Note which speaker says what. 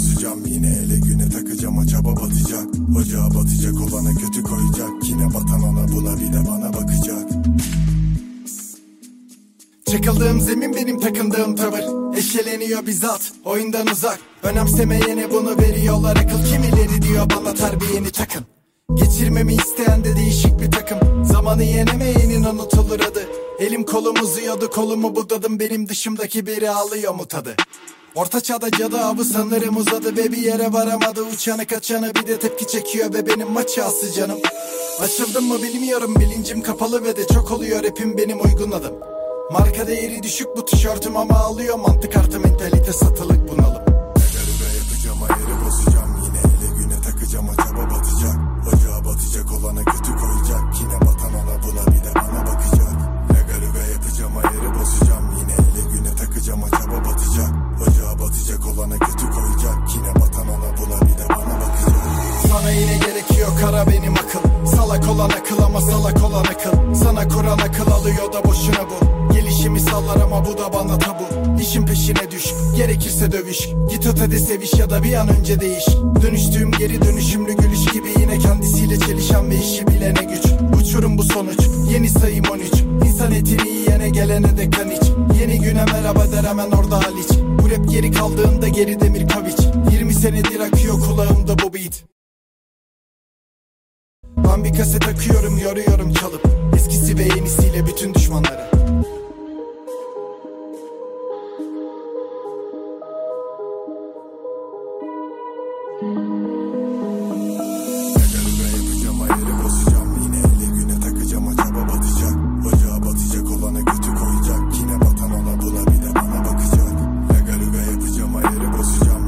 Speaker 1: bozacağım Yine ele güne takacağım. O çaba batacak Ocağa batacak olana kötü koyacak. Yine batan ona buna bir de bana bakacak. Çakıldığım zemin benim takındığım tavır. Eşeleniyor bizzat oyundan uzak. Önemsemeyene bunu veriyorlar akıl Kimileri diyor. Bana terbiyeni takın. Geçirmemi isteyen de değişik bir takım. Zamanı yenemeyenin unutulur adı. Elim kolum uzuyordu kolumu budadım. Benim dışımdaki biri alıyor mu tadı Orta çağda cadı avı sanırım uzadı Ve bir yere varamadı. Uçanı kaçanı Bir de tepki çekiyor ve benim maçı ası canım. Açıldım mı bilmiyorum bilincim kapalı ve de çok oluyor. Hepim benim uygun adım. Marka değeri düşük bu tişörtüm ama alıyor mantık artı mentalite satılık bunalım kara benim akıl. Salak olan akıl ama salak olan akıl. Sana kuran akıl alıyor da boşuna bu. Gelişimi sallar ama bu da bana tabu. İşin peşine düş gerekirse dövüş. Git ötede seviş ya da bir an önce değiş. Dönüştüğüm geri dönüşümlü gülüş gibi Yine kendisiyle çelişen ve işi bilene güç. Uçurum bu sonuç yeni sayım 13 İnsan etini yiyene gelene de kan iç. Yeni güne merhaba der hemen orada Haliç Bu rap geri kaldığında geri demir kaviç. 20 senedir akıyor kulağımda bu beat Arkadan bir kaset takıyorum yoruyorum çalıp Eskisi ve yenisiyle bütün düşmanları.
Speaker 2: Yine batan ona buna bir de bana bakacak Lagaluga yapacağım ayarı bozacağım.